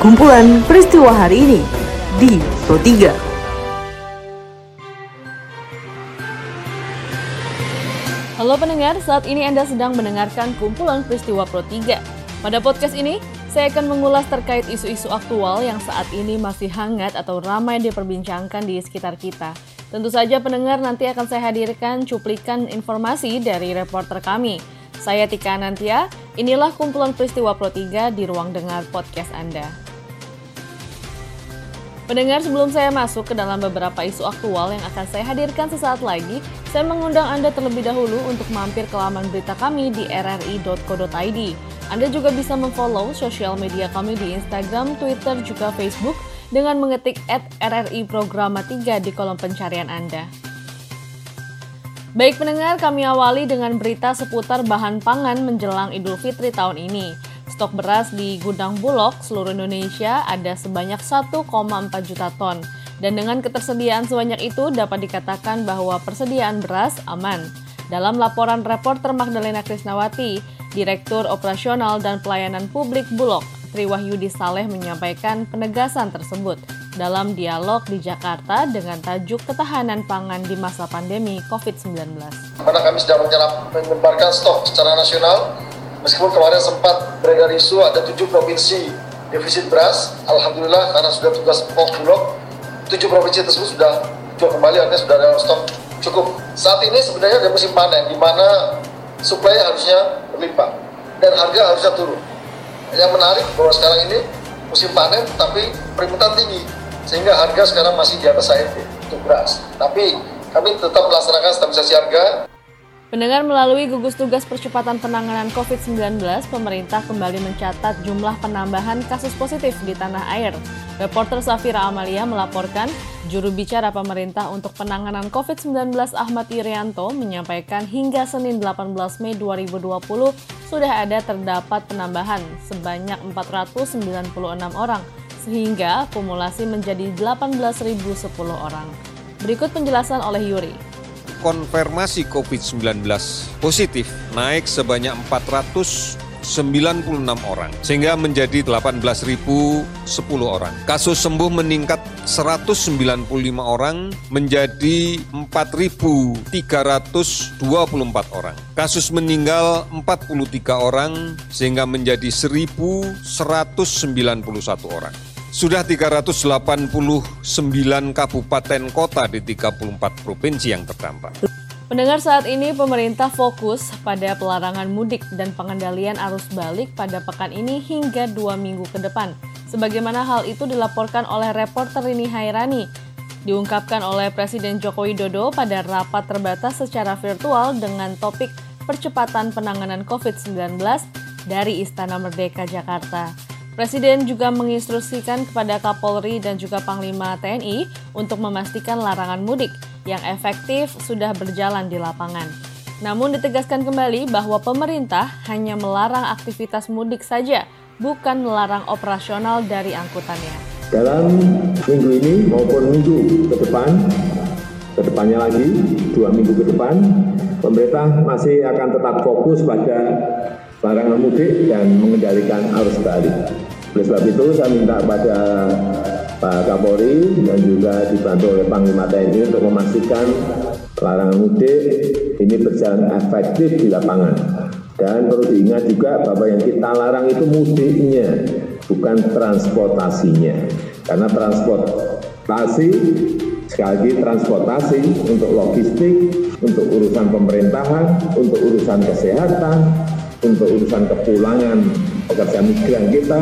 Kumpulan peristiwa hari ini di Pro 3. Halo pendengar, saat ini Anda sedang mendengarkan kumpulan peristiwa Pro 3. Pada podcast ini, saya akan mengulas terkait isu-isu aktual yang saat ini masih hangat atau ramai diperbincangkan di sekitar kita. Tentu saja pendengar nanti akan saya hadirkan cuplikan informasi dari reporter kami. Saya Tika Nantia, inilah kumpulan peristiwa Pro 3 di ruang dengar podcast Anda. Pendengar, sebelum saya masuk ke dalam beberapa isu aktual yang akan saya hadirkan sesaat lagi, saya mengundang Anda terlebih dahulu untuk mampir ke laman berita kami di rri.co.id. Anda juga bisa memfollow sosial media kami di Instagram, Twitter, juga Facebook dengan mengetik at RRI Programa 3 di kolom pencarian Anda. Baik pendengar, kami awali dengan berita seputar bahan pangan menjelang Idul Fitri tahun ini. Stok beras di gudang Bulog seluruh Indonesia ada sebanyak 1,4 juta ton. Dan dengan ketersediaan sebanyak itu dapat dikatakan bahwa persediaan beras aman. Dalam laporan reporter Magdalena Krisnawati, Direktur Operasional dan Pelayanan Publik Bulog, Triwahyudi Saleh menyampaikan penegasan tersebut dalam dialog di Jakarta dengan tajuk ketahanan pangan di masa pandemi COVID-19. Karena kami sedang menyebarkan stok secara nasional, Meskipun kemarin sempat beredar isu ada tujuh provinsi defisit beras, alhamdulillah karena sudah tugas pokok bulog, tujuh provinsi tersebut sudah jual kembali artinya sudah ada stok cukup. Saat ini sebenarnya ada musim panen di mana suplai harusnya berlimpah dan harga harusnya turun. Yang menarik bahwa sekarang ini musim panen tapi permintaan tinggi sehingga harga sekarang masih di atas HRT untuk beras. Tapi kami tetap melaksanakan stabilisasi harga Pendengar melalui gugus tugas percepatan penanganan COVID-19, pemerintah kembali mencatat jumlah penambahan kasus positif di tanah air. Reporter Safira Amalia melaporkan, juru bicara pemerintah untuk penanganan COVID-19 Ahmad Irianto menyampaikan hingga Senin 18 Mei 2020 sudah ada terdapat penambahan sebanyak 496 orang, sehingga akumulasi menjadi 18.010 orang. Berikut penjelasan oleh Yuri konfirmasi COVID-19 positif naik sebanyak 496 orang sehingga menjadi 18.010 orang. Kasus sembuh meningkat 195 orang menjadi 4.324 orang. Kasus meninggal 43 orang sehingga menjadi 1.191 orang. Sudah 389 kabupaten kota di 34 provinsi yang terdampak. Pendengar saat ini pemerintah fokus pada pelarangan mudik dan pengendalian arus balik pada pekan ini hingga dua minggu ke depan. Sebagaimana hal itu dilaporkan oleh reporter Rini Hairani. Diungkapkan oleh Presiden Joko Widodo pada rapat terbatas secara virtual dengan topik percepatan penanganan COVID-19 dari Istana Merdeka Jakarta. Presiden juga menginstruksikan kepada Kapolri dan juga Panglima TNI untuk memastikan larangan mudik yang efektif sudah berjalan di lapangan. Namun ditegaskan kembali bahwa pemerintah hanya melarang aktivitas mudik saja, bukan melarang operasional dari angkutannya. Dalam minggu ini maupun minggu ke depan, ke depannya lagi, dua minggu ke depan, pemerintah masih akan tetap fokus pada larangan mudik dan mengendalikan arus balik. Oleh sebab itu saya minta kepada Pak Kapolri dan juga dibantu oleh Panglima TNI untuk memastikan larangan mudik ini berjalan efektif di lapangan. Dan perlu diingat juga bahwa yang kita larang itu mudiknya, bukan transportasinya. Karena transportasi, sekali lagi transportasi untuk logistik, untuk urusan pemerintahan, untuk urusan kesehatan, untuk urusan kepulangan pekerja migran kita,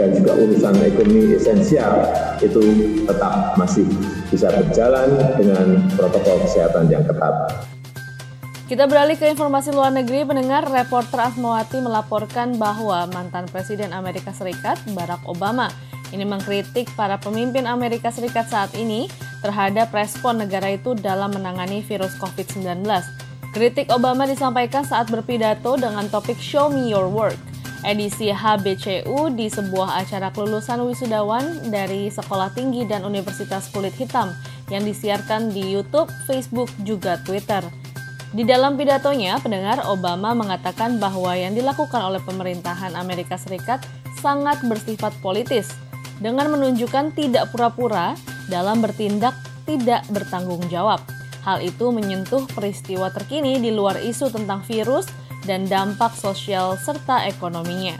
dan juga urusan ekonomi esensial itu tetap masih bisa berjalan dengan protokol kesehatan yang ketat. Kita beralih ke informasi luar negeri, pendengar reporter Asmawati melaporkan bahwa mantan Presiden Amerika Serikat Barack Obama ini mengkritik para pemimpin Amerika Serikat saat ini terhadap respon negara itu dalam menangani virus COVID-19. Kritik Obama disampaikan saat berpidato dengan topik Show Me Your Work edisi HBCU di sebuah acara kelulusan wisudawan dari Sekolah Tinggi dan Universitas Kulit Hitam yang disiarkan di YouTube, Facebook, juga Twitter. Di dalam pidatonya, pendengar Obama mengatakan bahwa yang dilakukan oleh pemerintahan Amerika Serikat sangat bersifat politis, dengan menunjukkan tidak pura-pura dalam bertindak tidak bertanggung jawab. Hal itu menyentuh peristiwa terkini di luar isu tentang virus dan dampak sosial serta ekonominya.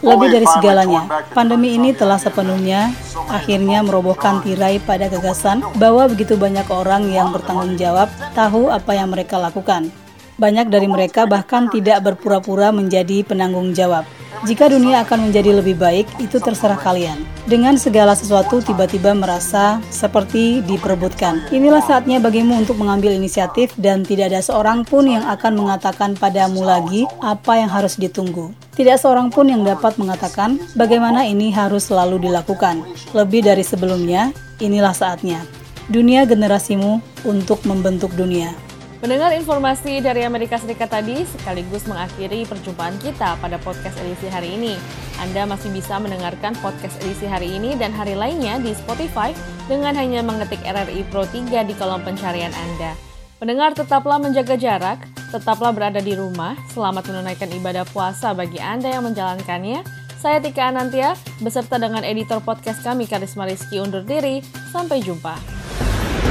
Lebih dari segalanya, pandemi ini telah sepenuhnya akhirnya merobohkan tirai pada gagasan bahwa begitu banyak orang yang bertanggung jawab tahu apa yang mereka lakukan. Banyak dari mereka bahkan tidak berpura-pura menjadi penanggung jawab. Jika dunia akan menjadi lebih baik, itu terserah kalian. Dengan segala sesuatu tiba-tiba merasa seperti diperebutkan. Inilah saatnya bagimu untuk mengambil inisiatif dan tidak ada seorang pun yang akan mengatakan padamu lagi apa yang harus ditunggu. Tidak seorang pun yang dapat mengatakan bagaimana ini harus selalu dilakukan. Lebih dari sebelumnya, inilah saatnya. Dunia generasimu untuk membentuk dunia. Mendengar informasi dari Amerika Serikat tadi sekaligus mengakhiri perjumpaan kita pada podcast edisi hari ini. Anda masih bisa mendengarkan podcast edisi hari ini dan hari lainnya di Spotify dengan hanya mengetik RRI Pro 3 di kolom pencarian Anda. Pendengar tetaplah menjaga jarak, tetaplah berada di rumah, selamat menunaikan ibadah puasa bagi Anda yang menjalankannya. Saya Tika Anantia, beserta dengan editor podcast kami Karisma Rizky undur diri. Sampai jumpa